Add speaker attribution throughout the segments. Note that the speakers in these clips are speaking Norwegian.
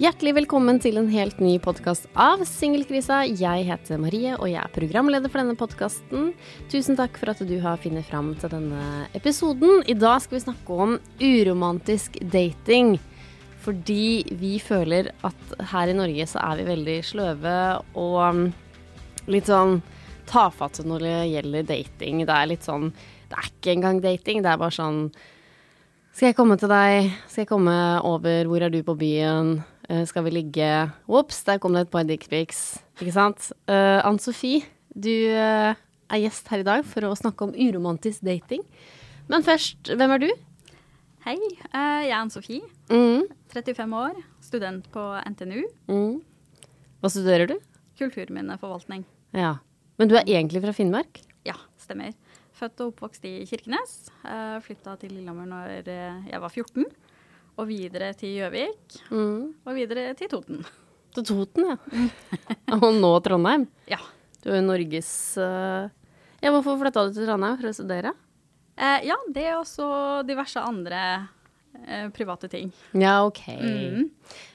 Speaker 1: Hjertelig velkommen til en helt ny podkast av Singelkrisa. Jeg heter Marie, og jeg er programleder for denne podkasten. Tusen takk for at du har funnet fram til denne episoden. I dag skal vi snakke om uromantisk dating. Fordi vi føler at her i Norge så er vi veldig sløve og um, litt sånn tafatte når det gjelder dating. Det er litt sånn Det er ikke engang dating, det er bare sånn Skal jeg komme til deg? Skal jeg komme over? Hvor er du på byen? Eh, skal vi ligge? Ops, der kom det et par dickpics. Ikke sant? Uh, Ann Sofie, du uh, er gjest her i dag for å snakke om uromantisk dating. Men først, hvem er du?
Speaker 2: Hei, uh, jeg er Ann-Sofie.
Speaker 1: Mm.
Speaker 2: 35 år, student på NTNU.
Speaker 1: Mm. Hva studerer du?
Speaker 2: Kulturminneforvaltning.
Speaker 1: Ja. Men du er egentlig fra Finnmark?
Speaker 2: Ja, stemmer. Født og oppvokst i Kirkenes. Uh, Flytta til Lillehammer når eh, jeg var 14. Og videre til Gjøvik.
Speaker 1: Mm.
Speaker 2: Og videre til Toten.
Speaker 1: Til Toten, ja. og nå Trondheim.
Speaker 2: Ja.
Speaker 1: Du er jo Norges uh... Ja, hvorfor flytta du til Trondheim for å studere?
Speaker 2: Eh, ja, det er også diverse andre eh, private ting.
Speaker 1: Ja, OK.
Speaker 2: Mm.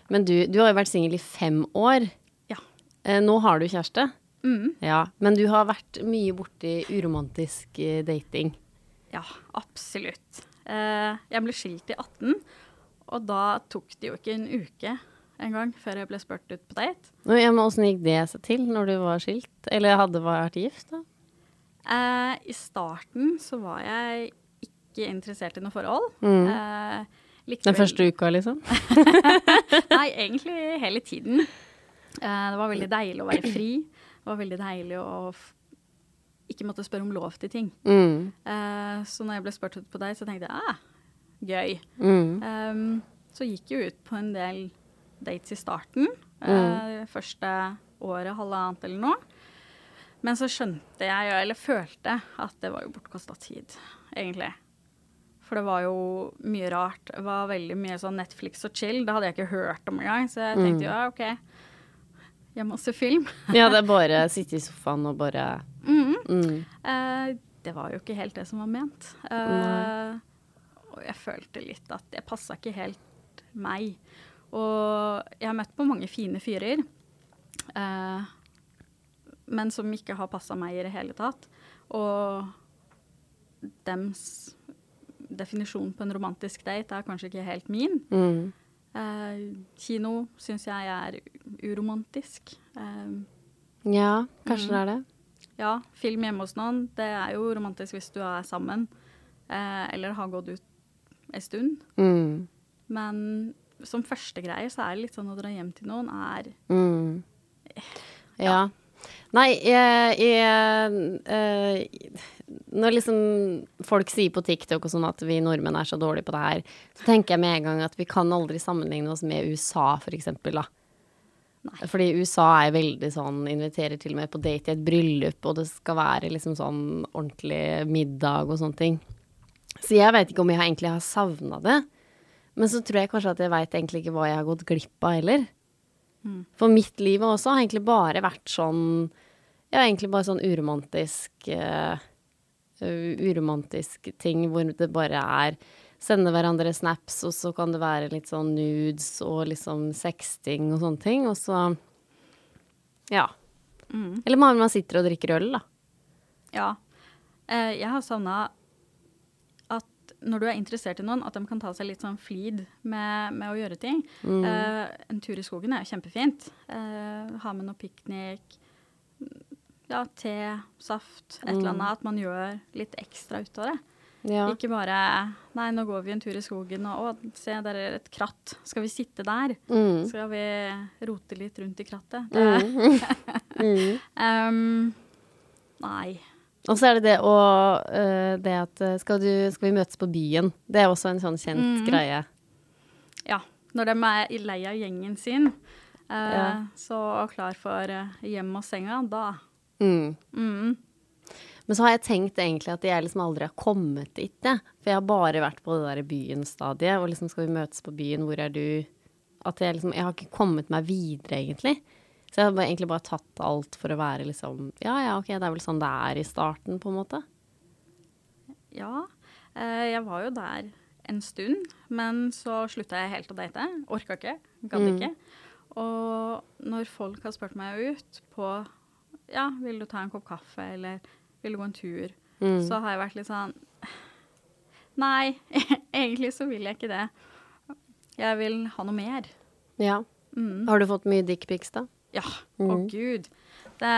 Speaker 1: Men du, du har jo vært singel i fem år.
Speaker 2: Ja.
Speaker 1: Eh, nå har du kjæreste.
Speaker 2: Mm.
Speaker 1: Ja. Men du har vært mye borti uromantisk eh, dating.
Speaker 2: Ja, absolutt. Eh, jeg ble skilt i 18, og da tok det jo ikke en uke engang før jeg ble spurt ut på date.
Speaker 1: Nå, ja, men Åssen gikk det seg til når du var skilt? Eller hadde vært gift, da?
Speaker 2: Eh, I starten så var jeg ikke interessert i noe forhold.
Speaker 1: Mm.
Speaker 2: Eh, likevel...
Speaker 1: Den første uka, liksom?
Speaker 2: Nei, egentlig hele tiden. Eh, det var veldig deilig å være fri. Det var veldig deilig å ikke måtte spørre om lov til ting.
Speaker 1: Mm.
Speaker 2: Eh, så når jeg ble spurt ut på date, så tenkte jeg ah, gøy.
Speaker 1: Mm.
Speaker 2: Um, så gikk jeg ut på en del dates i starten. eh, første året, halvannet eller noe. Men så skjønte jeg, eller følte, at det var jo bortkasta tid, egentlig. For det var jo mye rart. Det var veldig mye sånn Netflix og chill. Det hadde jeg ikke hørt om engang. Så jeg tenkte jo ja, OK, jeg må se film.
Speaker 1: Ja, det er bare å sitte i sofaen og bare
Speaker 2: mm.
Speaker 1: mm.
Speaker 2: Uh, det var jo ikke helt det som var ment. Eh, og jeg følte litt at det passa ikke helt meg. Og jeg har møtt på mange fine fyrer, eh, men som ikke har passa meg i det hele tatt. Og dems definisjon på en romantisk date er kanskje ikke helt min.
Speaker 1: Mm.
Speaker 2: Eh, kino syns jeg er uromantisk. Eh,
Speaker 1: Ja, kanskje
Speaker 2: Mm.
Speaker 1: det er det.
Speaker 2: Ja, film hjemme hos noen, det er jo romantisk hvis du er sammen. Eh, eller har gått ut en stund.
Speaker 1: Mm.
Speaker 2: Men som første greie så er det litt sånn å dra hjem til noen er
Speaker 1: Mm. Ja. Nei, jeg, jeg eh, Når liksom folk sier på TikTok og sånn at vi nordmenn er så dårlige på det her, så tenker jeg med en gang at vi kan aldri sammenligne oss med USA, for eksempel, da.
Speaker 2: Nei.
Speaker 1: Fordi USA er veldig sånn, inviterer til og med på date i et bryllup, og det skal være liksom sånn ordentlig middag og sånne ting. Så jeg vet ikke om jeg egentlig har savna det. Men så tror jeg kanskje at jeg veit egentlig ikke hva jeg har gått glipp av heller. For mitt liv også har egentlig bare vært sånn Ja, egentlig bare sånn uromantisk uh, Uromantisk ting hvor det bare er Sende hverandre snaps, og så kan det være litt sånn nudes og liksom sexting og sånne ting. Og så Ja. Eller man sitter og drikker øl, da.
Speaker 2: Ja. Eh, jeg har savna når du er interessert i noen, at de kan ta seg litt sånn flid med, med å gjøre ting. Eh, en tur i skogen er jo kjempefint. Uh, ha med noe piknik. Ja, te, saft, et eller annet. At man gjør litt ekstra ut av det.
Speaker 1: Ja.
Speaker 2: Ikke bare Nei, nå går vi en tur i skogen, og å, se, der er et kratt. Skal vi sitte der?
Speaker 1: Mm.
Speaker 2: Skal vi rote litt rundt i krattet? Det,
Speaker 1: Mm.
Speaker 2: Um, Nei.
Speaker 1: Og så er det det å uh, Det at øh, skal, du, skal vi møtes på byen? Det er også en sånn kjent
Speaker 2: Mm.
Speaker 1: greie.
Speaker 2: Ja. Når de er i lei av gjengen sin, uh,
Speaker 1: Ja.
Speaker 2: så klar for eh, hjem og senga, da.
Speaker 1: Mm.
Speaker 2: Mm.
Speaker 1: Men så har jeg tenkt egentlig at jeg liksom aldri har kommet dit, jeg. For jeg har bare vært på det der byen-stadiet, og liksom skal vi møtes på byen, hvor er du? At jeg liksom Jeg har ikke kommet meg videre, egentlig. Så jeg har egentlig bare tatt alt for å være liksom Ja ja, ok, det er vel sånn det er i starten, på en måte.
Speaker 2: Ja. Eh, jeg var jo der en stund, men så slutta jeg helt å date. Orka ikke. Gadd
Speaker 1: Mm.
Speaker 2: ikke. Og når folk har spurt meg ut på Ja, vil du ta en kopp kaffe, eller vil du gå en tur?
Speaker 1: Mm.
Speaker 2: Så har jeg vært litt sånn Nei, egentlig så vil jeg ikke det. Jeg vil ha noe mer.
Speaker 1: Ja.
Speaker 2: Mm.
Speaker 1: Har du fått mye dickpics, da?
Speaker 2: Ja, å
Speaker 1: Mm.
Speaker 2: gud. Det,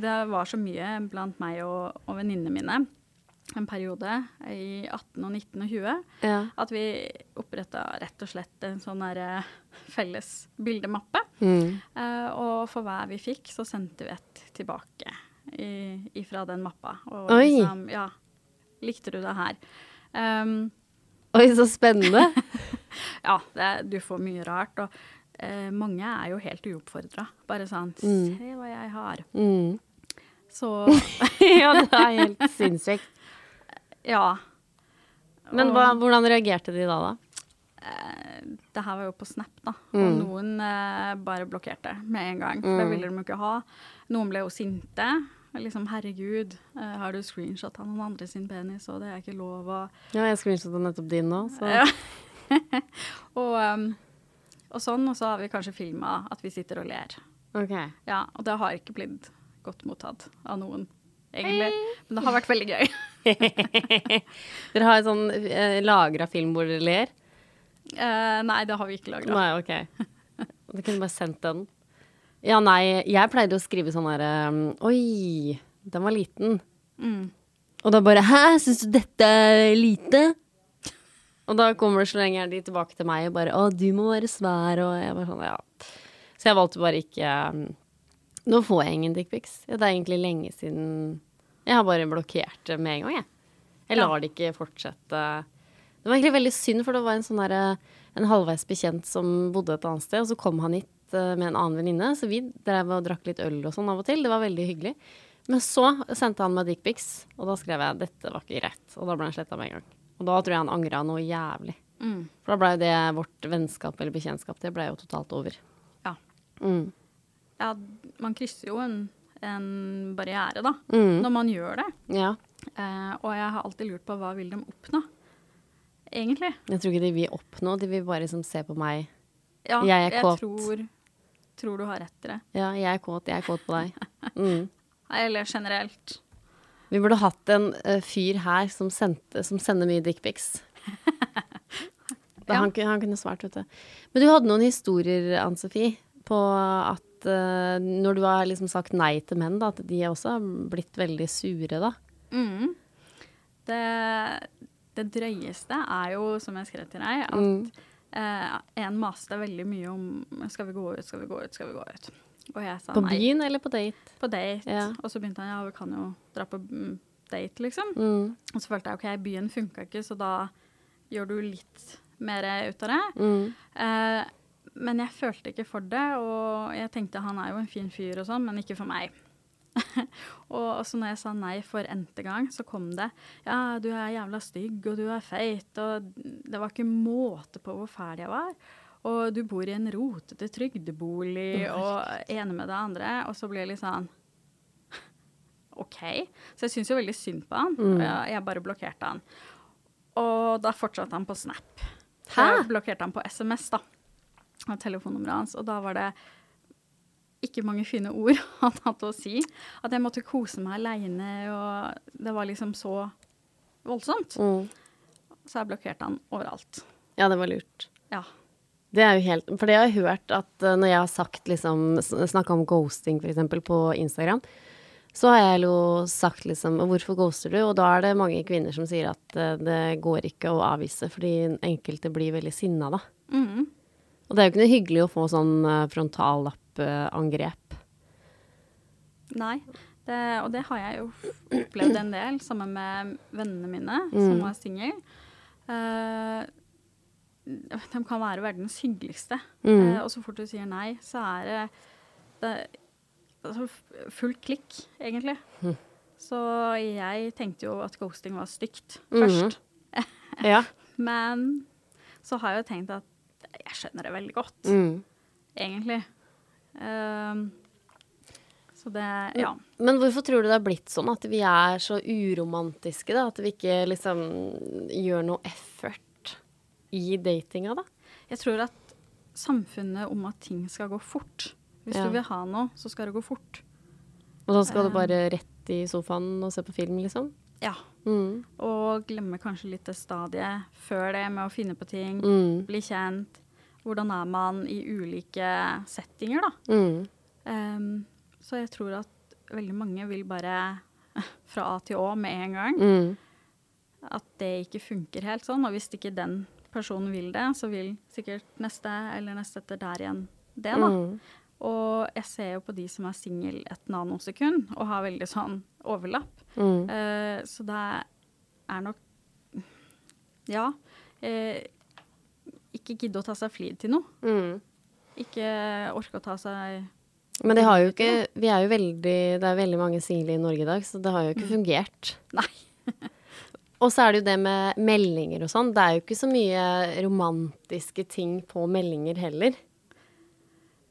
Speaker 2: det var så mye blant meg og, og venninnene mine en periode i 18 og 19 og 20
Speaker 1: Ja.
Speaker 2: at vi oppretta rett og slett en sånn der, eh, felles bildemappe.
Speaker 1: Mm.
Speaker 2: Uh, og for hver vi fikk, så sendte vi et tilbake i, ifra den mappa. Og
Speaker 1: Oi.
Speaker 2: liksom, ja, likte du det her? Um,
Speaker 1: Oi, så spennende.
Speaker 2: ja, det, du får mye rart. Og eh, mange er jo helt uoppfordra. Bare sånn
Speaker 1: Mm.
Speaker 2: Se hva jeg har.
Speaker 1: Mm.
Speaker 2: Så
Speaker 1: ja, det er helt sinnssykt.
Speaker 2: ja.
Speaker 1: Men hva, hvordan reagerte de da, da?
Speaker 2: eh, det her var jo på Snap, da. Og
Speaker 1: Mm.
Speaker 2: noen eh, bare blokkerte med en gang. For det
Speaker 1: Mm.
Speaker 2: ville de jo ikke ha. Noen ble jo sinte. Liksom, herregud, eh, har du screenshot av noen andre sin penis, og det er ikke lov å
Speaker 1: Ja, jeg screenshotta nettopp din nå, så
Speaker 2: Ja. og, um, og sånn. Og så har vi kanskje filma at vi sitter og ler.
Speaker 1: OK.
Speaker 2: Ja, og det har ikke blitt godt mottatt av noen, egentlig. Men det har vært veldig gøy.
Speaker 1: Dere har en sånn eh, lagra film hvor dere ler?
Speaker 2: Eh, nei, det har vi ikke lagra.
Speaker 1: Nei, OK. Da kunne bare sendt den. Ja, nei, jeg pleide å skrive sånn herre Oi, den var liten.
Speaker 2: Mm.
Speaker 1: Og da bare Hæ, syns du dette er lite? Og da kommer det slengeren de tilbake til meg og bare Å, du må være svær, og jeg bare sånn, ja. Så jeg valgte bare ikke um, Nå får jeg ingen dickpics. Det er egentlig lenge siden Jeg har bare blokkert det med en gang, jeg. Jeg lar det ikke fortsette. Det var egentlig veldig synd, for det var en sånn derre En halvveis bekjent som bodde et annet sted, og så kom han hit eh, med en annen venninne, så vi drev og drakk litt øl og sånn av og til. Det var veldig hyggelig. Men så sendte han meg dickpics, og da skrev jeg 'dette var ikke greit'. Og da ble han sletta med en gang. Og da tror jeg han angra noe jævlig.
Speaker 2: Mm.
Speaker 1: For da blei det vårt vennskap eller bekjentskap, det blei jo totalt over.
Speaker 2: Ja.
Speaker 1: Mm.
Speaker 2: ja, man krysser jo en, en barriere, da,
Speaker 1: Mm.
Speaker 2: når man gjør det.
Speaker 1: Ja.
Speaker 2: Eh, og jeg har alltid lurt på hva vil de oppnå, egentlig.
Speaker 1: Jeg tror ikke de vil oppnå, de vil bare liksom se på meg.
Speaker 2: Ja,
Speaker 1: Jeg er kåt.
Speaker 2: tror, tror du har rett i det.
Speaker 1: Ja, jeg er kåt, jeg er kåt på deg. Mm.
Speaker 2: Eller generelt.
Speaker 1: Vi burde hatt en uh, fyr her som, sendte, som sender mye dickpics.
Speaker 2: Ja.
Speaker 1: han, han kunne svart, vet du. Men du hadde noen historier, Ann Sofie, på at uh, når du har liksom sagt nei til menn, da, at de også har blitt veldig sure, da.
Speaker 2: Mm. Det, det drøyeste er jo, som jeg skrev til deg, at
Speaker 1: Mm.
Speaker 2: uh, en maste veldig mye om skal vi gå ut, skal vi gå ut, skal vi gå ut. Og jeg sa
Speaker 1: På
Speaker 2: nei.
Speaker 1: byen eller på date?
Speaker 2: På date.
Speaker 1: Ja.
Speaker 2: Og så begynte han ja, vi kan jo dra på mm, date, liksom.
Speaker 1: Mm.
Speaker 2: Og så følte jeg ok, byen funka ikke, så da gjør du litt mer ut av det.
Speaker 1: Mm.
Speaker 2: Eh, men jeg følte ikke for det, og jeg tenkte han er jo en fin fyr og sånn, men ikke for meg. og så når jeg sa nei for n-te gang, så kom det ja, du er jævla stygg, og du er feit, og det var ikke måte på hvor fæl jeg var. Og du bor i en rotete trygdebolig, og ene med det andre. Og så blir jeg litt sånn OK. Så jeg syns jo veldig synd på han. og Jeg, jeg bare blokkerte han. Og da fortsatte han på Snap. Så
Speaker 1: Hæ?
Speaker 2: Jeg blokkerte han på SMS, da. Og telefonnummeret hans. Og da var det ikke mange fine ord han hadde å si. At jeg måtte kose meg aleine, og det var liksom så voldsomt.
Speaker 1: Mm.
Speaker 2: Så jeg blokkerte han overalt.
Speaker 1: Ja, det var lurt.
Speaker 2: Ja.
Speaker 1: Det er jo helt For det har jeg hørt at eh, når jeg har sagt liksom Snakka om ghosting, eksempel, på Instagram, så har jeg jo sagt liksom Hvorfor ghoster du? Og da er det mange kvinner som sier at eh, det går ikke å avvise, fordi enkelte blir veldig sinna, da.
Speaker 2: Mm.
Speaker 1: Og det er jo ikke noe hyggelig å få sånn eh, frontallappangrep.
Speaker 2: Nei. Det, og det har jeg jo opplevd en del sammen med vennene mine
Speaker 1: Mm.
Speaker 2: som var single. Eh, de kan være verdens hyggeligste,
Speaker 1: Mm.
Speaker 2: eh, og så fort du sier nei, så er det, det altså, f- full klikk, egentlig.
Speaker 1: Mm.
Speaker 2: Så jeg tenkte jo at ghosting var stygt
Speaker 1: først.
Speaker 2: først.
Speaker 1: Ja.
Speaker 2: Men så har jeg jo tenkt at jeg skjønner det veldig godt,
Speaker 1: Mm.
Speaker 2: egentlig. Um, så det Ja.
Speaker 1: Men hvorfor tror du det har blitt sånn at vi er så uromantiske, da? At vi ikke liksom gjør noe effort i datinga, da?
Speaker 2: Jeg tror at samfunnet om at ting skal gå fort. Hvis
Speaker 1: Ja.
Speaker 2: du vil ha noe, så skal det gå fort.
Speaker 1: Og da skal du bare rett i sofaen og se på film, liksom?
Speaker 2: Ja.
Speaker 1: Mm.
Speaker 2: Og glemme kanskje litt det stadiet før det med å finne på ting,
Speaker 1: Mm.
Speaker 2: bli kjent. Hvordan er man i ulike settinger, da?
Speaker 1: Mm.
Speaker 2: Um, så jeg tror at veldig mange vil bare fra A til Å med en gang.
Speaker 1: Mm.
Speaker 2: At det ikke funker helt sånn. Og hvis ikke den personen vil det, så vil sikkert neste eller neste etter der igjen det, da.
Speaker 1: Mm.
Speaker 2: Og jeg ser jo på de som er singel et nanosekund og har veldig sånn overlapp.
Speaker 1: Mm.
Speaker 2: Uh, så det er nok Ja. Uh, ikke gidde å ta seg flid til noe.
Speaker 1: Mm.
Speaker 2: Ikke orke å ta seg
Speaker 1: Men det har jo ikke Vi er jo veldig Det er veldig mange single i Norge i dag, så det har jo ikke
Speaker 2: Mm.
Speaker 1: fungert.
Speaker 2: Nei.
Speaker 1: Og så er det jo det med meldinger og sånn. Det er jo ikke så mye romantiske ting på meldinger heller.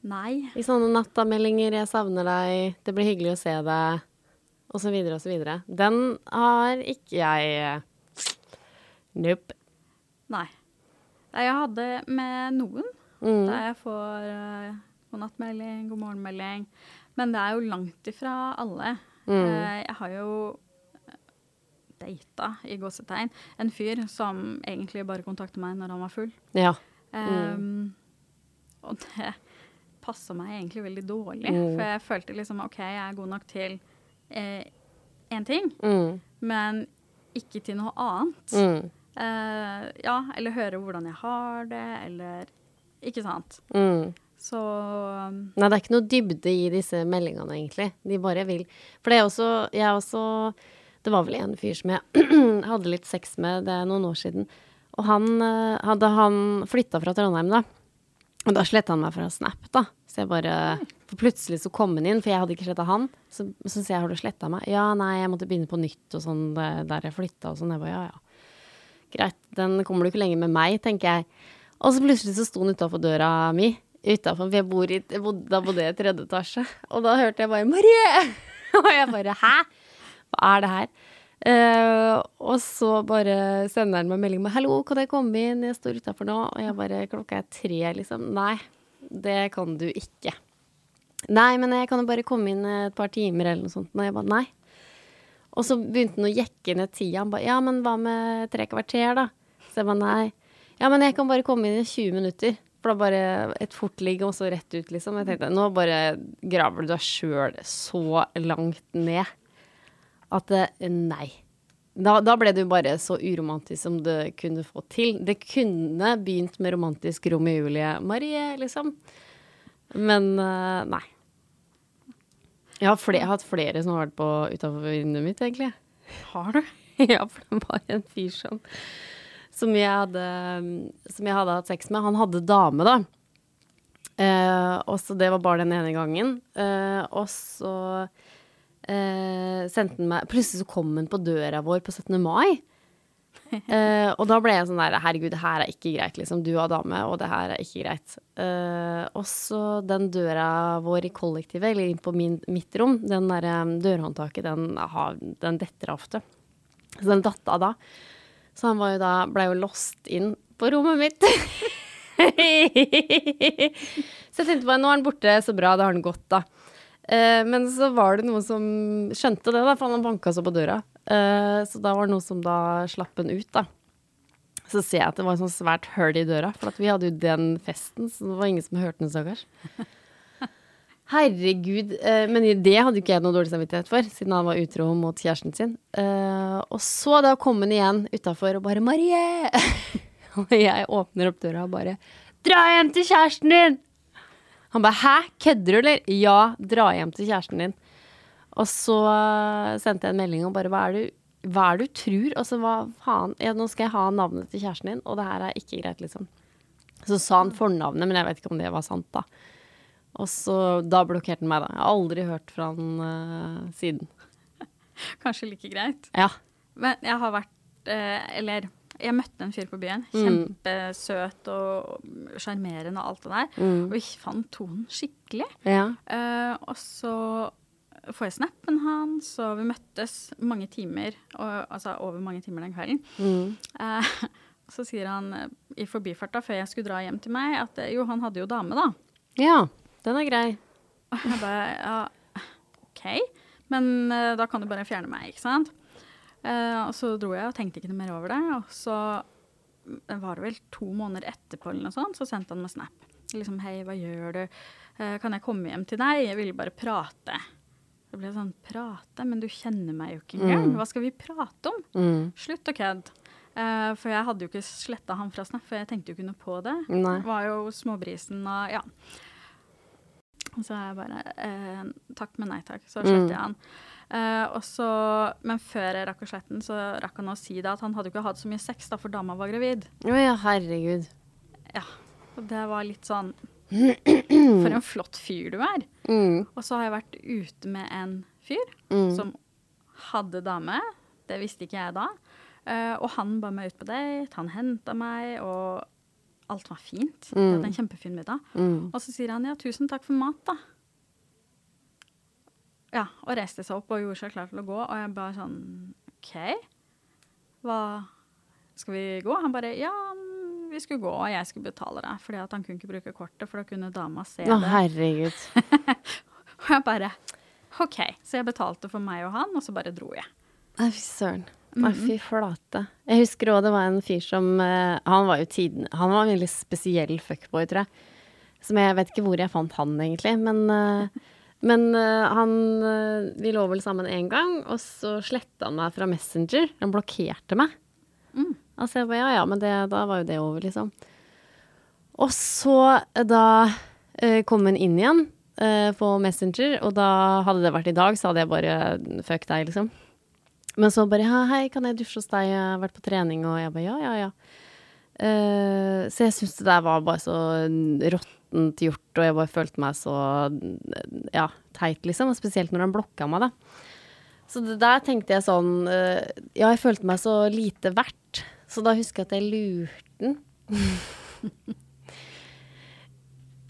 Speaker 2: Nei.
Speaker 1: I sånne nattameldinger 'jeg savner deg', 'det blir hyggelig å se deg', så videre. Den har ikke jeg Nope.
Speaker 2: Nei. Nei, Jeg hadde med noen
Speaker 1: Mm.
Speaker 2: der jeg får uh, god nattmelding, god morgenmelding. Men det er jo langt ifra alle.
Speaker 1: Mm.
Speaker 2: Uh, jeg har jo data, i gåsetegn, en fyr som egentlig bare kontakta meg når han var full.
Speaker 1: Ja.
Speaker 2: Um, og det passa meg egentlig veldig dårlig.
Speaker 1: Mm.
Speaker 2: For jeg følte liksom OK, jeg er god nok til én ting,
Speaker 1: Mm.
Speaker 2: men ikke til noe annet.
Speaker 1: Mm.
Speaker 2: Eh, ja, eller høre hvordan jeg har det, eller Ikke sant.
Speaker 1: Mm.
Speaker 2: Så um,
Speaker 1: Nei, det er ikke noe dybde i disse meldingene, egentlig. De bare vil. For det er også Jeg er også Det var vel en fyr som jeg hadde litt sex med, det noen år siden. Og han eh, hadde han flytta fra Trondheim, da. Og da sletta han meg fra Snap, da. Så jeg bare For plutselig så kom han inn, for jeg hadde ikke sletta han. Så, så jeg, har du sletta meg? Ja, nei, jeg måtte begynne på nytt og sånn der jeg flytta og sånn. Jeg bare ja, ja. Greit, den kommer du ikke lenger med meg, tenker jeg. Og så plutselig så sto han utafor døra mi. Utenfor, for jeg, bor i, da bodde jeg i tredje etasje. Og da hørte jeg bare 'Marie!' Og jeg bare 'hæ? Hva er det her?' Uh, og så bare sender han meg melding med 'hallo, kan jeg komme inn, jeg står utafor nå'. Og jeg bare 'klokka er tre', liksom. Nei, det kan du ikke. Nei, men jeg kan jo bare komme inn et par timer eller noe sånt. Og jeg bare 'nei'. Og så begynte han å jekke ned tida. Han bare 'ja, men hva med tre kvarter', da? Så jeg bare 'nei'. Ja, men jeg kan bare komme inn i 20 minutter. For da bare et fortligg og så rett ut, liksom. Jeg tenkte nå bare graver du deg sjøl så langt ned at det, nei. Da, da ble det jo bare så uromantisk som det kunne få til. Det kunne begynt med romantisk Romeo og Julie Marie, liksom. Men eh, nei. Jeg har, flere, jeg har hatt flere som har vært på utafor vinduet mitt, egentlig.
Speaker 2: har du?
Speaker 1: ja, for det var en fyr som som jeg hadde, som jeg hadde hatt sex med. Han hadde dame, da. Eh, og så det var bare den ene gangen. Eh, og så eh, sendte han meg Plutselig så kom han på døra vår på 17. mai. Eh, og da ble jeg sånn der Herregud, det her er ikke greit, liksom. Du har dame, og det her er ikke greit. Eh, og så den døra vår i kollektivet, eller inn på min, mitt rom, den derre dørhåndtaket, den, har- den detter av ofte. Så den datt av da. Så han var jo da, ble jo lost inn på rommet mitt. så jeg tenkte bare, nå er han borte, så bra, da har han gått da. Eh, men så var det noen som skjønte det, da, for han banka så på døra. Eh, så da var det noen som da slapp han ut, da. Så ser jeg at det var en sånt svært hull i døra, for at vi hadde jo den festen, så det var ingen som hørte den, stakkars. Herregud. eh, men det hadde jo ikke jeg noe dårlig samvittighet for, siden han var utro mot kjæresten sin. Eh, og så da kom han igjen utafor og bare 'Marie!' og jeg åpner opp døra og bare 'Dra hjem til kjæresten din!' Han bare 'Hæ, kødder du, eller?' 'Ja, dra hjem til kjæresten din'. Og så eh, sendte jeg en melding og bare hva er det, hva er du tror? Altså hva faen? Ja, nå skal jeg ha navnet til kjæresten din, og det her er ikke greit, liksom. Så sa han fornavnet, men jeg vet ikke om det var sant, da. Og så da blokkerte han meg, da. Jeg har aldri hørt fra han uh, siden.
Speaker 2: Kanskje like greit.
Speaker 1: Ja.
Speaker 2: Men jeg har vært uh, Eller jeg møtte en fyr på byen.
Speaker 1: Mm.
Speaker 2: Kjempesøt og sjarmerende og alt det der.
Speaker 1: Mm.
Speaker 2: Og vi fant tonen skikkelig.
Speaker 1: Ja.
Speaker 2: Uh, og så får jeg snappen hans, og vi møttes mange timer, og, altså over mange timer den kvelden.
Speaker 1: Mm.
Speaker 2: Uh, så sier han eh, i forbifarta før jeg skulle dra hjem til meg, at jo, han hadde jo dame, da.
Speaker 1: ja. Den er grei.
Speaker 2: Og jeg bare ja, OK, men uh, da kan du bare fjerne meg, ikke sant? Eh, og så dro jeg og tenkte ikke noe mer over det. Og så mm, var det vel to måneder etterpå eller noe sånt, så sendte han meg snap. Liksom hei, hva gjør du? Eh, kan jeg komme hjem til deg? Jeg ville bare prate. Det ble sånn prate, men du kjenner meg jo ikke engang. Hva skal vi prate om?
Speaker 1: Mm.
Speaker 2: Slutt å kødde. Eh, for jeg hadde jo ikke sletta han fra Snap, for jeg tenkte jo ikke noe på det.
Speaker 1: Nei.
Speaker 2: Var jo småbrisen og ja. Så jeg bare eh, takk, men nei takk. Så sletter jeg han. Eh, og så, men før jeg rakk å slette den, så rakk han å si da, at han hadde ikke hatt så mye sex da, for dama var gravid.
Speaker 1: Å ja, herregud.
Speaker 2: Ja, og det var litt sånn For en flott fyr du er.
Speaker 1: Mm.
Speaker 2: Og så har jeg vært ute med en fyr
Speaker 1: Mm.
Speaker 2: som hadde dame. Det visste ikke jeg da. Eh, og han ba meg ut på date, han henta meg, og alt var fint. Vi hadde en kjempefin middag.
Speaker 1: Mm.
Speaker 2: Og så sier han ja, tusen takk for mat, da. Ja, og reiste seg opp og gjorde seg klar til å gå, og jeg bare sånn OK, hva Skal vi gå? Han bare ja, vi skulle gå, og jeg skulle betale det. Fordi at han kunne ikke bruke kortet, for da kunne dama se
Speaker 1: Å,
Speaker 2: det.
Speaker 1: herregud.
Speaker 2: Og jeg bare OK. Så jeg betalte for meg og han, og så bare dro jeg.
Speaker 1: Nei, fy søren. Nei, fy flate. Jeg husker òg det var en fyr som eh, Han var jo tiden Han var en veldig spesiell fuckboy, tror jeg. Som jeg vet ikke hvor jeg fant han, egentlig. Men, eh, men uh, han eh, Vi lå vel sammen én gang, og så sletta han meg fra Messenger. Han blokkerte meg. Altså jeg bare ja ja, men det, da var jo det over, liksom. Og så eh, da uh, kom han inn igjen på Messenger, og da hadde det vært i dag, så hadde jeg bare fuck deg, liksom. Men så bare ja, hei, kan jeg dusje hos deg? Jeg har vært på trening, og jeg bare ja, ja, ja. Så jeg syns det der var bare så råttent gjort, og jeg bare følte meg så ja, teit, liksom. Og spesielt når han blokka meg, da. Så der tenkte jeg sånn eh, Ja, jeg følte meg så lite verdt. Så da husker jeg at jeg lurte den.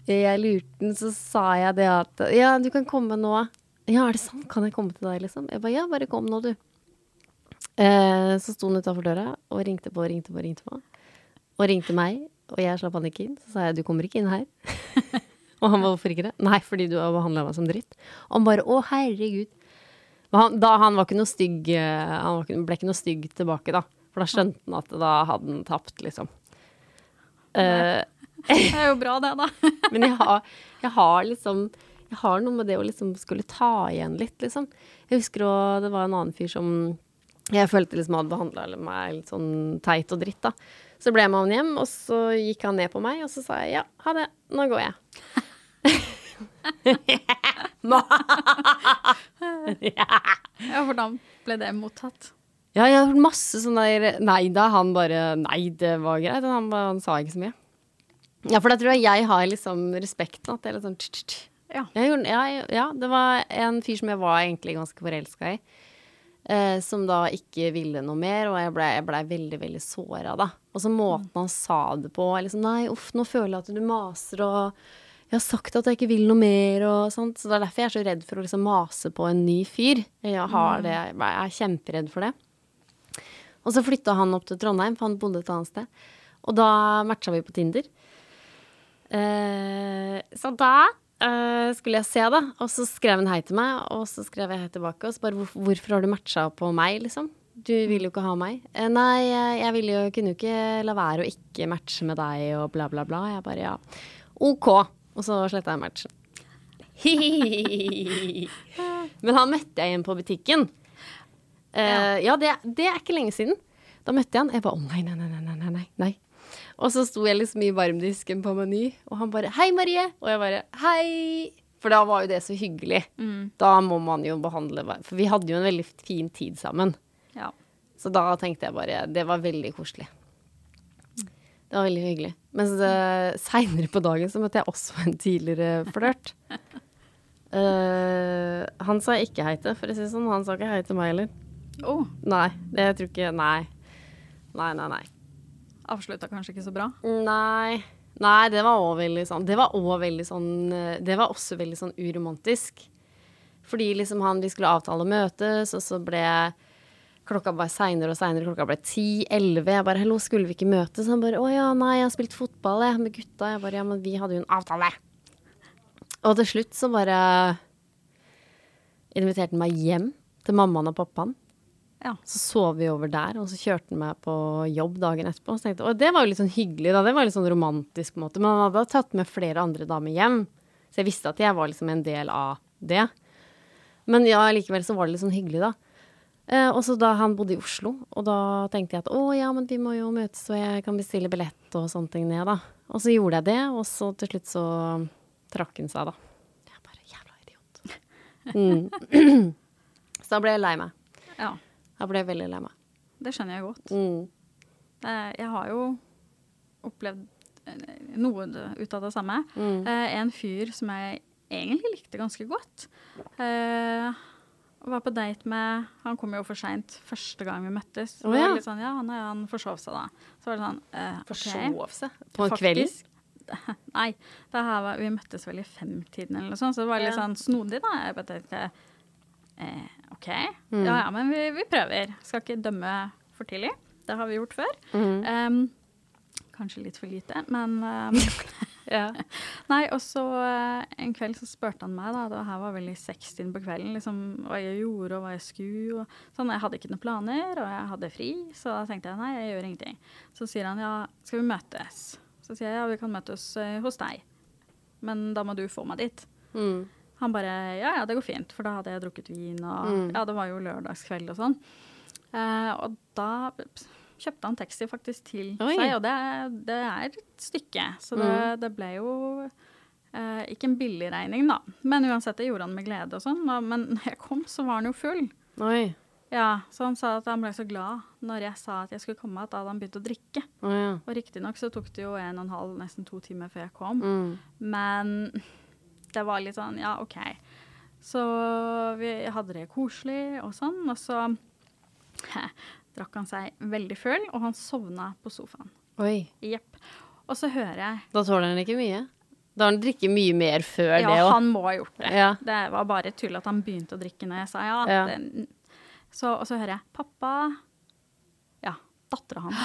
Speaker 1: jeg lurte den, så sa jeg det at Ja, du kan komme nå. Ja, er det sant? Kan jeg komme til deg, liksom? Jeg bare ja, bare kom nå, du. Eh, så sto han utafor døra og ringte på og ringte på og ringte på. Og ringte meg, og jeg slapp han ikke inn. Så sa jeg du kommer ikke inn her. og han var hvorfor ikke det? Nei, fordi du har behandla meg som dritt. Og han bare å, herregud. Han, da, han var ikke noe stygg eh, Han var ikke, ble ikke noe stygg tilbake, da. For da skjønte han at da hadde han tapt, liksom. Uh,
Speaker 2: Det er jo bra, det, da.
Speaker 1: men jeg har, jeg har liksom Jeg har noe med det å liksom skulle ta igjen litt, liksom. Jeg husker òg det var en annen fyr som jeg følte liksom hadde behandla meg litt sånn teit og dritt, da. Så ble jeg med han hjem, og så gikk han ned på meg, og så sa jeg ja, ha det, nå går jeg.
Speaker 2: Ja, Hvordan ble det mottatt?
Speaker 1: Ja, jeg har hørt masse sånn der Nei da, han bare Nei, det var greit. Han, bare, han sa ikke så mye. Ja, for da tror jeg jeg har liksom respekten. At det er litt sånn tsk, tsk.
Speaker 2: Ja.
Speaker 1: Gjorde, ja, ja, det var en fyr som jeg var egentlig ganske forelska i. Eh, som da ikke ville noe mer, og jeg blei ble veldig, veldig såra, da. Og så måten han sa det på liksom, Nei, uff, nå føler jeg at du maser, og jeg har sagt at jeg ikke vil noe mer, og sånt. Så det er derfor jeg er så redd for å liksom mase på en ny fyr. Jeg har det, jeg er kjemperedd for det. Og så flytta han opp til Trondheim, for han bodde et annet sted. Og da matcha vi på Tinder. Eh, så da eh, skulle jeg se, da. Og så skrev han hei til meg, og så skrev jeg hei tilbake. Og så bare hvor, hvorfor har du matcha på meg, liksom? Du vil jo ikke ha meg. Eh, nei, jeg, jo, kunne jo ikke la være å ikke matche med deg og bla, bla, bla. Jeg bare ja. OK. Og så sletta jeg matchen. Men han møtte jeg igjen på butikken. Uh, ja, det, det er ikke lenge siden. Da møtte jeg han. Jeg bare å nei, nei, nei, nei, nei, nei. Og så sto jeg liksom i varmdisken på Meny, og han bare 'Hei, Marie!' Og jeg bare 'Hei'. For da var jo det så hyggelig.
Speaker 2: Mm.
Speaker 1: Da må man jo behandle For vi hadde jo en veldig fin tid sammen.
Speaker 2: Ja.
Speaker 1: Så da tenkte jeg bare Det var veldig koselig. Det var veldig hyggelig. Mens uh, seinere på dagen så møtte jeg også en tidligere flørt. Uh, han sa ikke hei til, for å si det sånn. Han sa ikke hei til meg heller.
Speaker 2: Oh,
Speaker 1: Nei, det jeg tror ikke Nei. Nei, nei, nei.
Speaker 2: avslutta kanskje ikke så bra.
Speaker 1: Nei. Nei, det var òg veldig sånn Det var òg veldig sånn eh, Det var også veldig sånn uromantisk. Fordi liksom han Vi skulle avtale å møtes, og så ble klokka bare seinere og seinere. Klokka ble ti-elleve. Jeg bare 'Hallo, skulle vi ikke møtes?' Han bare 'Å ja, nei, jeg har spilt fotball jeg, med gutta'. Jeg bare 'Ja, men vi hadde jo en avtale'. Og til slutt så bare inviterte han meg hjem til mammaen og pappaen.
Speaker 2: Ja.
Speaker 1: Så sov vi over der, og så kjørte han meg på jobb dagen etterpå. Og tenkte og det var jo litt sånn hyggelig, da. Det var litt sånn romantisk, på en måte. Men han hadde tatt med flere andre damer hjem. Så jeg visste at jeg var liksom en del av det. Men ja, likevel så var det litt sånn hyggelig, da. Eh, og så da han bodde i Oslo, og da tenkte jeg at å ja, men vi må jo møtes, og jeg kan bestille billett og sånne ting ned, da. Og så gjorde jeg det, og så til slutt så trakk han seg, da. Jeg bare jævla idiot. Mm. så da ble jeg lei meg.
Speaker 2: ja.
Speaker 1: Da ble jeg veldig lei meg.
Speaker 2: Det skjønner jeg godt.
Speaker 1: Mm.
Speaker 2: Eh, Jeg har jo opplevd eh, noe ut av det samme.
Speaker 1: Mm.
Speaker 2: Eh, En fyr som jeg egentlig likte ganske godt. Eh, var på date med Han kom jo for seint første gang vi møttes.
Speaker 1: Oh, ja.
Speaker 2: litt sånn, ja, han, han forsov seg da. Så var det sånn eh.
Speaker 1: Forsov seg? På en kveld?
Speaker 2: Nei, det her var, vi møttes vel i femtiden eller noe sånt, så det var litt
Speaker 1: Ja.
Speaker 2: sånn snodig, da. Jeg bare tenkte eh, OK,
Speaker 1: Mm.
Speaker 2: ja ja, men vi, vi prøver. Skal ikke dømme for tidlig. Det har vi gjort før.
Speaker 1: Mm.
Speaker 2: Um, kanskje litt for lite, men em,
Speaker 1: Ja.
Speaker 2: Nei, og så eh, en kveld så spurte han meg, da, det her var vel i sekstiden på kvelden, liksom, hva jeg gjorde og hva jeg skulle. Og, sånn, jeg hadde ikke noen planer, og jeg hadde fri, så da tenkte jeg nei, jeg gjør ingenting. Så sier han ja, skal vi møtes? Så sier jeg ja, vi kan møtes eh, hos deg, men da må du få meg dit.
Speaker 1: Mm.
Speaker 2: Han bare ja, ja, det går fint, for da hadde jeg drukket vin, og
Speaker 1: Mm.
Speaker 2: ja, det var jo lørdagskveld og sånn. Eh, og da kjøpte han taxi faktisk til
Speaker 1: Oi.
Speaker 2: seg, og det, det er et stykke. Så det,
Speaker 1: Mm.
Speaker 2: det ble jo eh, ikke en billig regning, da. Men uansett, det gjorde han med glede og sånn. Men når jeg kom, så var han jo full.
Speaker 1: Oi.
Speaker 2: Ja, Så han sa at han ble så glad når jeg sa at jeg skulle komme, at da hadde han begynt å drikke.
Speaker 1: Å ja.
Speaker 2: Og riktignok så tok det jo en og en halv, nesten to timer før jeg kom.
Speaker 1: Mm.
Speaker 2: Men det var litt sånn, ja, OK. Så vi hadde det koselig og sånn, og så drakk han seg veldig full, og han sovna på sofaen.
Speaker 1: Oi.
Speaker 2: Jepp. Og så hører jeg
Speaker 1: Da tåler han ikke mye. Da har han drikket mye mer før
Speaker 2: Ja,
Speaker 1: det òg.
Speaker 2: han må ha gjort det.
Speaker 1: Ja.
Speaker 2: Det var bare tull at han begynte å drikke når jeg sa ja.
Speaker 1: Ja.
Speaker 2: Det, så, og så hører jeg 'pappa'. Ja, dattera hans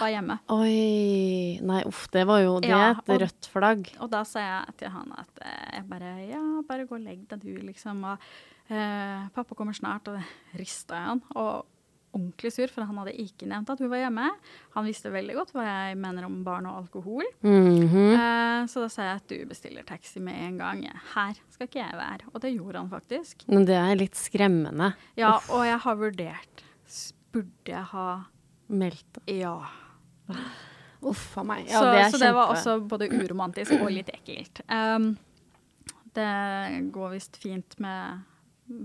Speaker 2: var hjemme.
Speaker 1: Oi. Nei, uff, det var jo Det
Speaker 2: Ja,
Speaker 1: et rødt flagg.
Speaker 2: Og da sa jeg til han at eh, jeg bare Ja, bare gå og legg deg, du, liksom. Og eh, pappa kommer snart. Og det rista jeg han. Og ordentlig sur, for han hadde ikke nevnt at hun var hjemme. Han visste veldig godt hva jeg mener om barn og alkohol.
Speaker 1: Mm
Speaker 2: -hmm. uh, så da sa jeg at du bestiller taxi med en gang. Her skal ikke jeg være. Og det gjorde han faktisk.
Speaker 1: Men det er litt skremmende.
Speaker 2: Ja, og jeg har vurdert. Burde jeg ha
Speaker 1: Meldt.
Speaker 2: Ja.
Speaker 1: Uff a meg.
Speaker 2: så,
Speaker 1: det er
Speaker 2: så det var også både uromantisk og litt ekkelt. Um, det går visst fint med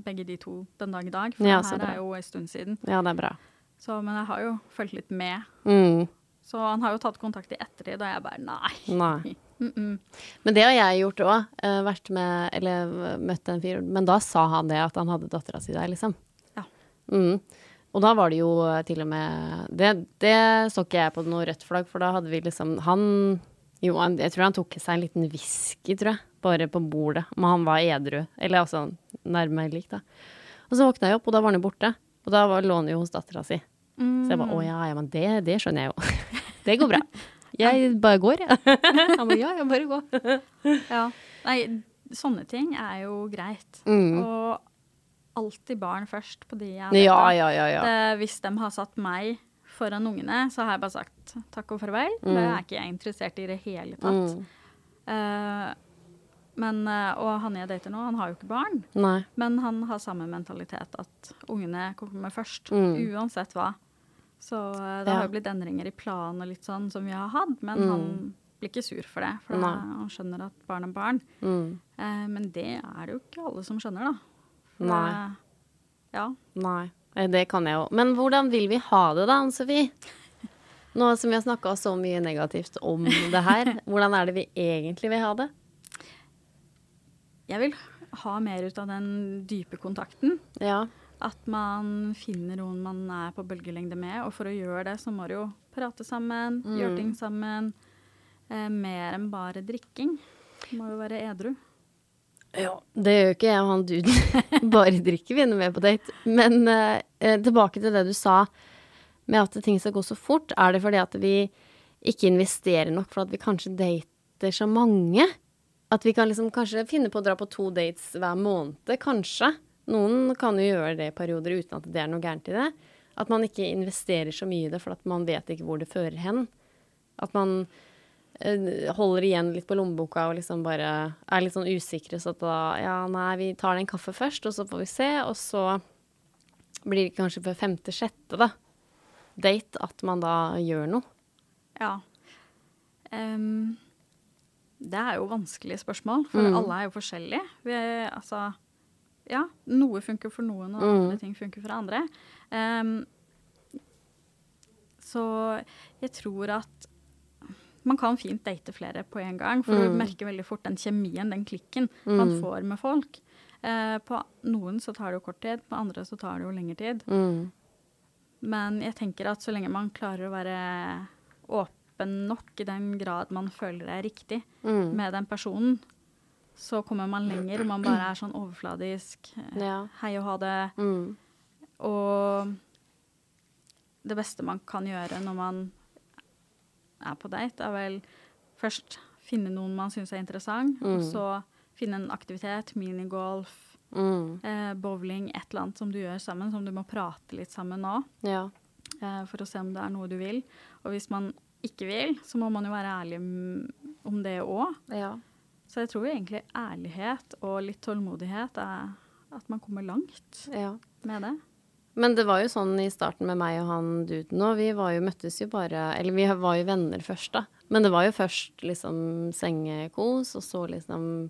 Speaker 2: begge de to den dag i dag, for
Speaker 1: Ja,
Speaker 2: det her
Speaker 1: bra.
Speaker 2: er jo en stund siden.
Speaker 1: Ja, det er bra.
Speaker 2: Så, men jeg har jo fulgt litt med.
Speaker 1: Mm.
Speaker 2: Så han har jo tatt kontakt i ettertid, og jeg bare nei.
Speaker 1: Nei.
Speaker 2: Mm -mm.
Speaker 1: Men det har jeg gjort òg. vært med Eller møtt en fyr. Men da sa han det at han hadde dattera si der, liksom.
Speaker 2: Ja.
Speaker 1: Mm. Og da var det jo eh, til og med Det, det så ikke jeg på noe rødt flagg, for da hadde vi liksom Han Jo, han, jeg tror han tok seg en liten whisky, tror jeg, bare på bordet. Men han var edru. Eller altså nærme lik, da. Og så våkna jeg opp, og da var han jo borte. Og da var, lå han jo hos dattera si. Så jeg bare å ja, ja, men det, det skjønner jeg jo. det går bra. Jeg bare går, jeg. Han bare ja, jeg bare går.
Speaker 2: Ja. Nei, sånne ting er jo greit.
Speaker 1: Mm.
Speaker 2: Og alltid barn først på de jeg
Speaker 1: Ja, ja, ja. ja.
Speaker 2: Det, hvis de har satt meg foran ungene, så har jeg bare sagt takk og farvel. Det er ikke jeg interessert i det hele tatt.
Speaker 1: Mm.
Speaker 2: Uh, men, eh, og han jeg dater nå, han har jo ikke barn.
Speaker 1: Nei.
Speaker 2: Men han har samme mentalitet at ungene kommer først,
Speaker 1: Mm.
Speaker 2: uansett hva. Så uh, det
Speaker 1: Ja.
Speaker 2: har jo blitt endringer i planen og litt sånn som vi har hatt, men
Speaker 1: Mm.
Speaker 2: han blir ikke sur for det, for
Speaker 1: da,
Speaker 2: han skjønner at barn er barn.
Speaker 1: Mm.
Speaker 2: Eh, men det er det jo ikke alle som skjønner, da. For
Speaker 1: Nei.
Speaker 2: det- Ja.
Speaker 1: Nei, det kan jeg jo. Men hvordan vil vi ha det da, Ann-Sofie? Nå som vi har snakka så mye negativt om det her, hvordan er det vi egentlig vil ha det?
Speaker 2: Jeg vil ha mer ut av den dype kontakten.
Speaker 1: Ja.
Speaker 2: At man finner noen man er på bølgelengde med. Og for å gjøre det, så må du jo prate sammen, gjøre ting sammen. Eh, mer enn bare drikking. Du må jo være edru.
Speaker 1: Ja, det gjør ikke jeg og han duden. Bare drikker vi når vi er på date. Men eh, tilbake til det du sa med at ting skal gå så fort. Er det fordi at vi ikke investerer nok for at vi kanskje dater så mange? At vi kan liksom kanskje finne på å dra på to dates hver måned, kanskje. Noen kan jo gjøre det i perioder uten at det er noe gærent i det. At man ikke investerer så mye i det, for at man vet ikke hvor det fører hen. At man eh, holder igjen litt på lommeboka og liksom bare er litt sånn usikre, så at da Ja, nei, vi tar en kaffe først, og så får vi se, og så blir det kanskje på femte-sjette, da, date, at man da gjør noe.
Speaker 2: Ja. Um, det er jo vanskelige spørsmål, for
Speaker 1: Mm.
Speaker 2: alle er jo forskjellige. Vi altså Ja, noe funker for noen, og
Speaker 1: Mm.
Speaker 2: andre ting funker for andre. Um, så jeg tror at man kan fint date flere på en gang, for du
Speaker 1: Mm.
Speaker 2: merker veldig fort den kjemien, den klikken, man
Speaker 1: Mm.
Speaker 2: får med folk. Eh, på noen så tar det jo kort tid, på andre så tar det jo lengre tid.
Speaker 1: Mm.
Speaker 2: Men jeg tenker at så lenge man klarer å være åpen nok i den grad man føler det er riktig
Speaker 1: Mm.
Speaker 2: med den personen, så kommer man lenger. Man bare er sånn overfladisk. eh,
Speaker 1: Ja.
Speaker 2: Hei og ha det.
Speaker 1: Mm.
Speaker 2: Og det beste man kan gjøre når man er på date, er vel først finne noen man syns er interessant, og
Speaker 1: Mm.
Speaker 2: så finne en aktivitet, minigolf,
Speaker 1: Mm.
Speaker 2: eh, bowling, et eller annet som du gjør sammen, som du må prate litt sammen nå.
Speaker 1: Ja.
Speaker 2: eh, for å se om det er noe du vil. Og hvis man ikke vil, så må man jo være ærlig om det òg.
Speaker 1: ja.
Speaker 2: Så jeg tror egentlig ærlighet og litt tålmodighet er at man kommer langt
Speaker 1: Ja.
Speaker 2: med det.
Speaker 1: Men det var jo sånn i starten med meg og han duden òg. Vi var jo, møttes jo bare Eller vi var jo venner først, da. Men det var jo først liksom sengekos, og så liksom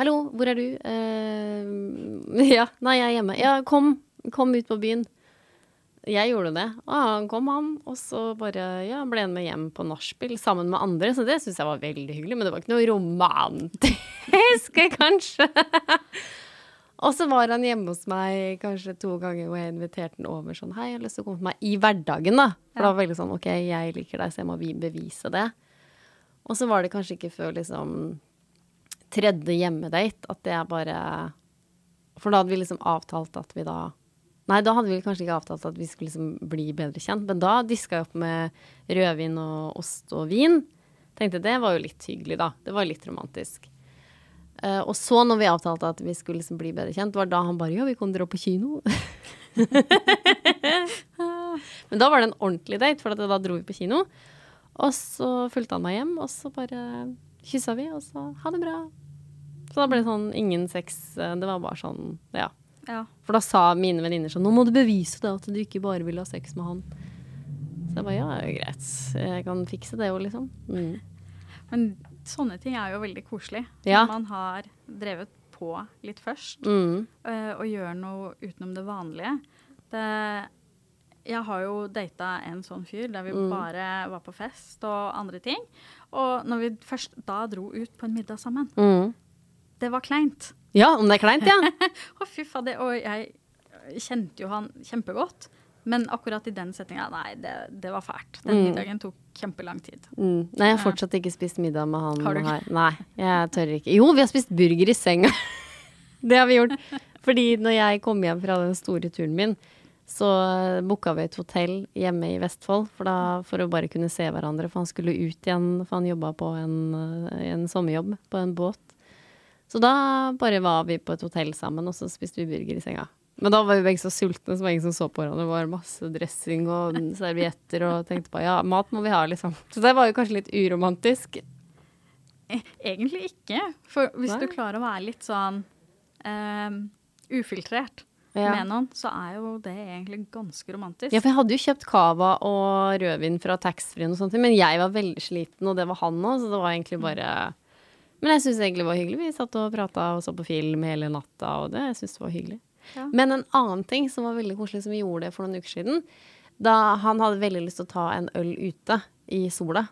Speaker 1: Hallo, hvor er du? Eh, ja, nei, jeg er hjemme. Ja, kom. Kom ut på byen. Jeg gjorde det. Og han kom, han. Og så bare ja, ble han med hjem på nachspiel sammen med andre. Så det syns jeg var veldig hyggelig. Men det var ikke noe romantisk, kanskje. Og så var han hjemme hos meg kanskje to ganger hvor jeg inviterte han over sånn Hei, jeg har lyst til å komme til meg i hverdagen, da. For det var veldig sånn OK, jeg liker deg, så jeg må bevise det. Og så var det kanskje ikke før liksom tredje hjemmedate at det er bare For da hadde vi liksom avtalt at vi da Nei, da hadde vi kanskje ikke avtalt at vi skulle liksom bli bedre kjent, men da diska jeg opp med rødvin og ost og vin. Tenkte det var jo litt hyggelig, da. Det var litt romantisk. Eh, og så, når vi avtalte at vi skulle liksom bli bedre kjent, var da han bare Ja, vi kan dra på kino. Men da var det en ordentlig date, for at da dro vi på kino. Og så fulgte han meg hjem, og så bare kyssa vi, og så ha det bra. Så da ble det sånn ingen sex. eh, Det var bare sånn, ja.
Speaker 2: Ja.
Speaker 1: For da sa mine venninner sånn Nå må du bevise det, at du ikke bare vil ha sex med han. Så jeg bare ja, greit. Jeg kan fikse det jo, liksom. Mm.
Speaker 2: Men sånne ting er jo veldig koselig.
Speaker 1: Ja.
Speaker 2: Når man har drevet på litt først,
Speaker 1: Mm.
Speaker 2: uh, og gjør noe utenom det vanlige. Det, jeg har jo data en sånn fyr der vi
Speaker 1: Mm.
Speaker 2: bare var på fest og andre ting. Og når vi først da dro ut på en middag sammen,
Speaker 1: Mm.
Speaker 2: det var kleint.
Speaker 1: Ja, om det er kleint, ja.
Speaker 2: Å, fy fader. Og jeg kjente jo han kjempegodt. Men akkurat i den settinga, nei, det, det var fælt. Den
Speaker 1: Mm.
Speaker 2: middagen tok kjempelang tid.
Speaker 1: Mm. Nei, jeg har fortsatt ikke spist middag med han
Speaker 2: Har du ikke?
Speaker 1: her. Nei, jeg tør ikke. Jo, vi har spist burger i senga. det har vi gjort. Fordi når jeg kom hjem fra den store turen min, så booka vi et hotell hjemme i Vestfold for, da, for å bare kunne se hverandre. For han skulle ut igjen, for han jobba på en, eh, en sommerjobb på en båt. Så da bare var vi på et hotell sammen, og så spiste vi burger i senga. Men da var vi begge så sultne, så var ingen som så på hverandre. Det var masse dressing og servietter og tenkte på ja, mat må vi ha, liksom. Så det var jo kanskje litt uromantisk.
Speaker 2: Eh, Egentlig ikke. For hvis
Speaker 1: Nei.
Speaker 2: du klarer å være litt sånn eh, ufiltrert,
Speaker 1: Ja.
Speaker 2: med noen, så er jo det egentlig ganske romantisk.
Speaker 1: Ja, for jeg hadde jo kjøpt cava og rødvin fra taxfree-en og sånt, men jeg var veldig sliten, og det var han òg, så det var egentlig bare Men jeg syns egentlig det var hyggelig. Vi satt og prata og så på film hele natta, og det jeg synes det var hyggelig.
Speaker 2: Ja.
Speaker 1: Men en annen ting som var veldig koselig, som vi gjorde det for noen uker siden, da han hadde veldig lyst til å ta en øl ute i sola.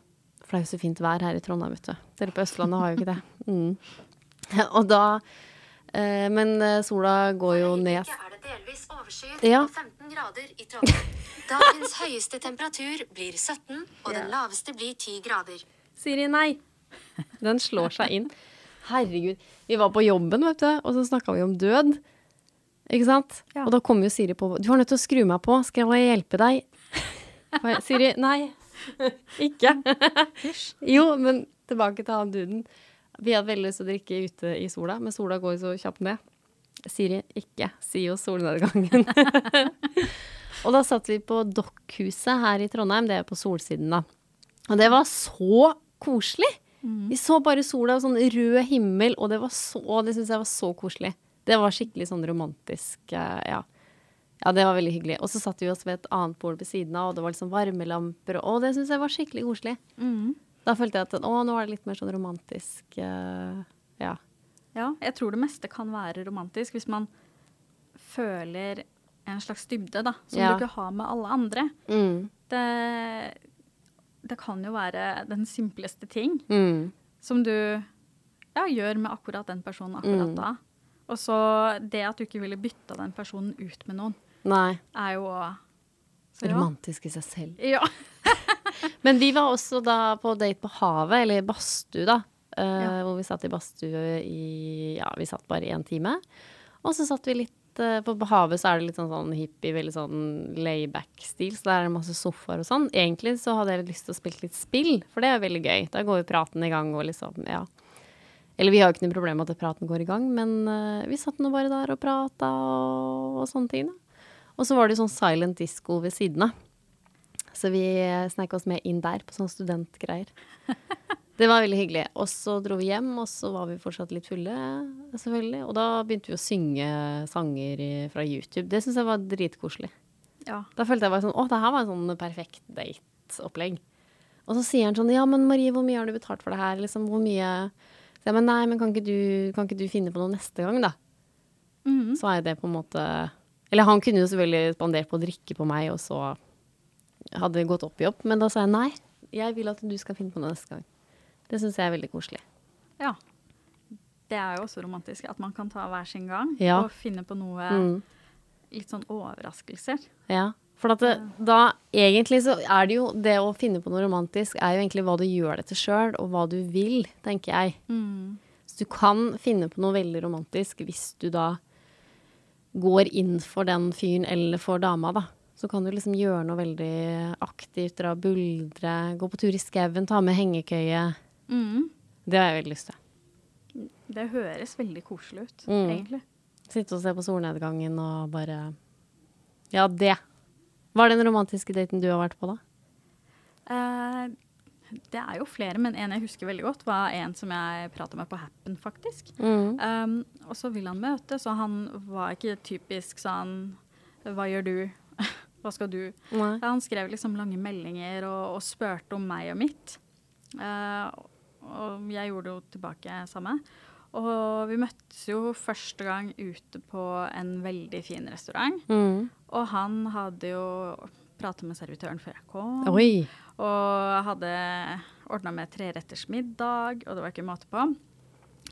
Speaker 1: For det er jo så fint vær her i Trondheim, vet du. Dere på Østlandet har jo ikke det. Mm. Og da eh, Men eh, sola går jo ned
Speaker 3: er det delvis overskyet
Speaker 1: Ja.
Speaker 3: og 15 grader i Trondheim. Dagens høyeste temperatur blir 17, og den laveste blir 10 grader.
Speaker 1: Siri, nei. Den slår seg inn. Herregud. Vi var på jobben, vet du, og så snakka vi om død. Ikke sant?
Speaker 2: Ja.
Speaker 1: Og da kommer jo Siri på. Du har nødt til å skru meg på. Skal jeg hjelpe deg? Siri, nei. Ikke. Jo, men tilbake til han duden. Vi hadde veldig lyst til å drikke ute i sola, men sola går jo så kjapt ned. Siri, ikke si oss solnedgangen. og da satt vi på Dokkhuset her i Trondheim, det er på solsiden, da. Og det var så koselig. Vi så bare sola og sånn rød himmel, og det var så, og det syns jeg var så koselig. Det var skikkelig sånn romantisk, eh, ja. Ja, det var veldig hyggelig. Og så satt vi oss ved et annet bord ved siden av, og det var liksom varmelamper, og det syns jeg var skikkelig koselig. Da følte jeg at å, nå var det litt mer sånn romantisk, eh, ja.
Speaker 2: Ja, jeg tror det meste kan være romantisk hvis man føler en slags dybde, da, som
Speaker 1: Ja.
Speaker 2: du ikke har med alle andre.
Speaker 1: Mm.
Speaker 2: Det, det kan jo være den simpleste ting
Speaker 1: Mm.
Speaker 2: som du ja, gjør med akkurat den personen akkurat
Speaker 1: Mm.
Speaker 2: da. Og så det at du ikke ville bytta den personen ut med noen,
Speaker 1: Nei.
Speaker 2: er jo så.
Speaker 1: Romantisk i seg selv.
Speaker 2: Ja.
Speaker 1: Men vi var også da på date på havet, eller badstue, da. Uh,
Speaker 2: Ja.
Speaker 1: Hvor vi satt i badstue i Ja, vi satt bare én en time. Og så satt vi litt uh, For på havet så er det litt sånn, sånn hippie, veldig sånn layback-stil, så der er det masse sofaer og sånn. Egentlig så hadde jeg lyst til å spille litt spill, for det er veldig gøy. Da går jo praten i gang og liksom, ja. Eller vi har jo ikke noe problem med at praten går i gang, men uh, vi satt nå bare der og prata og, og sånne ting, da. Og så var det sånn silent disco ved siden av. Så vi sneik oss med inn der på sånne studentgreier. Det var veldig hyggelig. Og så dro vi hjem, og så var vi fortsatt litt fulle, selvfølgelig. Og da begynte vi å synge sanger fra YouTube. Det syns jeg var dritkoselig.
Speaker 2: ja.
Speaker 1: Da følte jeg bare sånn Å, det her var en sånn perfekt date-opplegg. Og så sier han sånn Ja, men Marie, hvor mye har du betalt for det her? Liksom, hvor mye Jeg, men nei, men kan ikke, du, kan ikke du finne på noe neste gang, da?
Speaker 2: Mm.
Speaker 1: Så er det på en måte Eller han kunne jo selvfølgelig spandert på å drikke på meg, og så hadde det gått opp i opp. Men da sa jeg nei, jeg vil at du skal finne på noe neste gang. Det syns jeg er veldig koselig.
Speaker 2: ja. Det er jo også romantisk at man kan ta hver sin gang
Speaker 1: Ja.
Speaker 2: og finne på noe
Speaker 1: Mm.
Speaker 2: litt sånn overraskelser.
Speaker 1: Ja. For at det, da egentlig så er det jo Det å finne på noe romantisk er jo egentlig hva du gjør det til sjøl, og hva du vil, tenker jeg. Så du kan finne på noe veldig romantisk hvis du da går inn for den fyren eller for dama, da. Så kan du liksom gjøre noe veldig aktivt, dra og buldre, gå på tur i skauen, ta med hengekøye.
Speaker 2: Mm.
Speaker 1: Det har jeg veldig lyst til.
Speaker 2: Det høres veldig koselig ut,
Speaker 1: Mm.
Speaker 2: egentlig.
Speaker 1: Sitte og se på solnedgangen og bare Ja, det. Hva er den romantiske daten du har vært på, da?
Speaker 2: Uh, det er jo flere, men en jeg husker veldig godt, var en som jeg prata med på Happen, faktisk.
Speaker 1: Mm.
Speaker 2: Um, og så ville han møte, så han var ikke typisk sånn Hva gjør du? Hva skal du?
Speaker 1: Nei.
Speaker 2: Han skrev liksom lange meldinger og, og spurte om meg og mitt. Uh, og jeg gjorde jo tilbake samme. Og vi møttes jo første gang ute på en veldig fin restaurant.
Speaker 1: Mm.
Speaker 2: Og han hadde jo prata med servitøren før jeg kom.
Speaker 1: Oi.
Speaker 2: Og hadde ordna med treretters middag, og det var ikke måte på.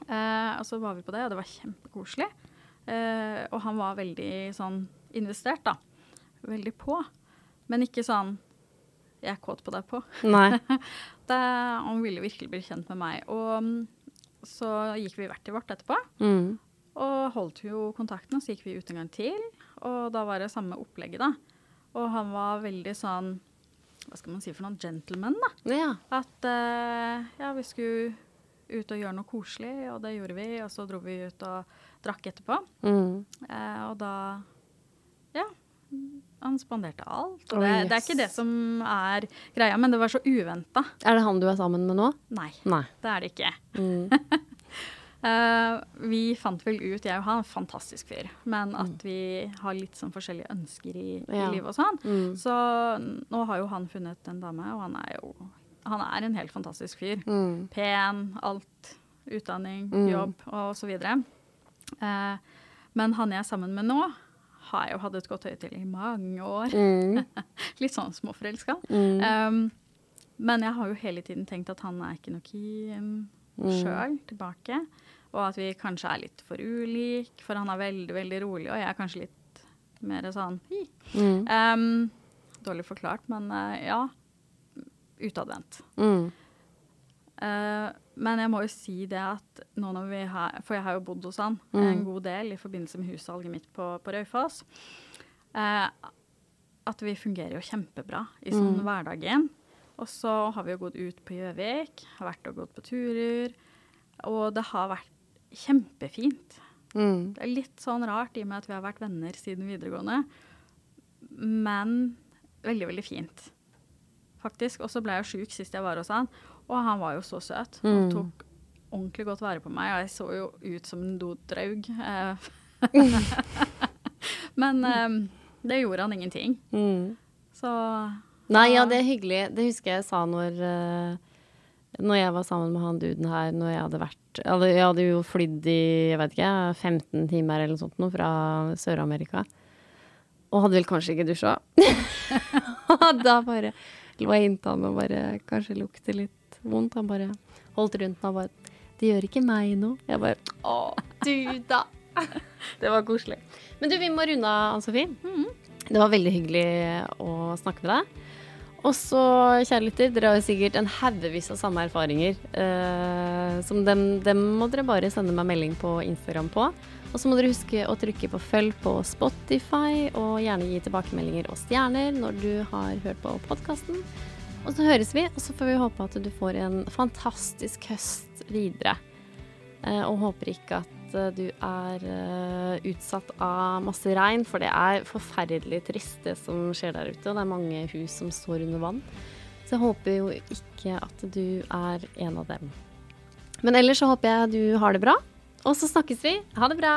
Speaker 2: Eh, og så var vi på det, og det var kjempekoselig. Eh, og han var veldig sånn investert, da. Veldig på. Men ikke sånn jeg er kåt på deg på.
Speaker 1: Nei.
Speaker 2: Det, han ville virkelig bli kjent med meg. Og mm, så gikk vi hvert til vårt etterpå.
Speaker 1: Mm.
Speaker 2: Og holdt jo kontakten, og så gikk vi ut en gang til. Og da var det samme opplegget, da. Og han var veldig sånn Hva skal man si for noen Gentleman, da.
Speaker 1: Ja.
Speaker 2: At uh, ja, vi skulle ut og gjøre noe koselig, og det gjorde vi. Og så dro vi ut og drakk etterpå.
Speaker 1: Mm.
Speaker 2: Uh, og da Ja. Han spanderte alt. Og
Speaker 1: oh,
Speaker 2: det, det er ikke det som er greia, men det var så uventa.
Speaker 1: Er det han du er sammen med nå?
Speaker 2: Nei,
Speaker 1: Nei.
Speaker 2: det er det ikke.
Speaker 1: Mm.
Speaker 2: Uh, vi fant vel ut, jeg og han, en fantastisk fyr, men at vi har litt sånn forskjellige ønsker i,
Speaker 1: Ja.
Speaker 2: i livet og sånn.
Speaker 1: Mm.
Speaker 2: Så nå har jo han funnet en dame, og han er jo han er en helt fantastisk fyr.
Speaker 1: Mm.
Speaker 2: Pen, alt. Utdanning,
Speaker 1: Mm.
Speaker 2: jobb og så videre. Uh, men han jeg er sammen med nå, har jeg jo hatt et godt øye til i mange år.
Speaker 1: Mm.
Speaker 2: Litt sånn småforelska.
Speaker 1: Mm.
Speaker 2: Um, men jeg har jo hele tiden tenkt at han er ikke noe keen
Speaker 1: Mm.
Speaker 2: sjøl tilbake. Og at vi kanskje er litt for ulike, for han er veldig, veldig rolig, og jeg er kanskje litt mer sånn.
Speaker 1: Mm.
Speaker 2: Um, dårlig forklart, men uh, ja. Utadvendt.
Speaker 1: Mm.
Speaker 2: Eh, men jeg må jo si det at nå når vi har For jeg har jo bodd hos han
Speaker 1: Mm.
Speaker 2: en god del i forbindelse med hussalget mitt på, på Raufoss. Uh, at vi fungerer jo kjempebra i sånn
Speaker 1: Mm.
Speaker 2: hverdagen. Og så har vi jo gått ut på Gjøvik, har vært og gått på turer. Og det har vært kjempefint.
Speaker 1: Mm.
Speaker 2: Det er litt sånn rart i og med at vi har vært venner siden videregående. Men veldig, veldig fint, faktisk. Og så ble jeg jo sjuk sist jeg var hos han, og han var jo så søt. Og
Speaker 1: Mm.
Speaker 2: tok ordentlig godt vare på meg, og jeg så jo ut som en dodraug. eh. Men um, det gjorde han ingenting.
Speaker 1: Mm.
Speaker 2: Så
Speaker 1: Nei, ja, det er hyggelig. Det husker jeg sa når eh, Når jeg var sammen med han duden her, når jeg hadde vært Jeg hadde jo flydd i jeg vet ikke, 15 timer eller noe sånt nå fra Sør-Amerika. Og hadde vel kanskje ikke dusja. Da bare lå jeg inntil han og bare kanskje lukte litt vondt. Han bare holdt rundt meg og bare 'Det gjør ikke meg noe'. Jeg bare 'Å, du, da'. Det var koselig. Men du, vi må runde av, Ann Sofie. Det var veldig hyggelig å snakke med deg. Og så, kjære lytter, dere har jo sikkert en haugevis av samme erfaringer. Eh, som dem, dem må dere bare sende meg melding på Instagram på. Og så må dere huske å trykke på følg på Spotify, og gjerne gi tilbakemeldinger og stjerner når du har hørt på podkasten. Og så høres vi, og så får vi håpe at du får en fantastisk høst videre. Eh, og håper ikke at eh, du er eh, utsatt av masse regn, for det er forferdelig trist det som skjer der ute. Og det er mange hus som står under vann. Så jeg håper jo ikke at du er en av dem. Men ellers så håper jeg du har det bra. Og så snakkes vi. Ha det bra.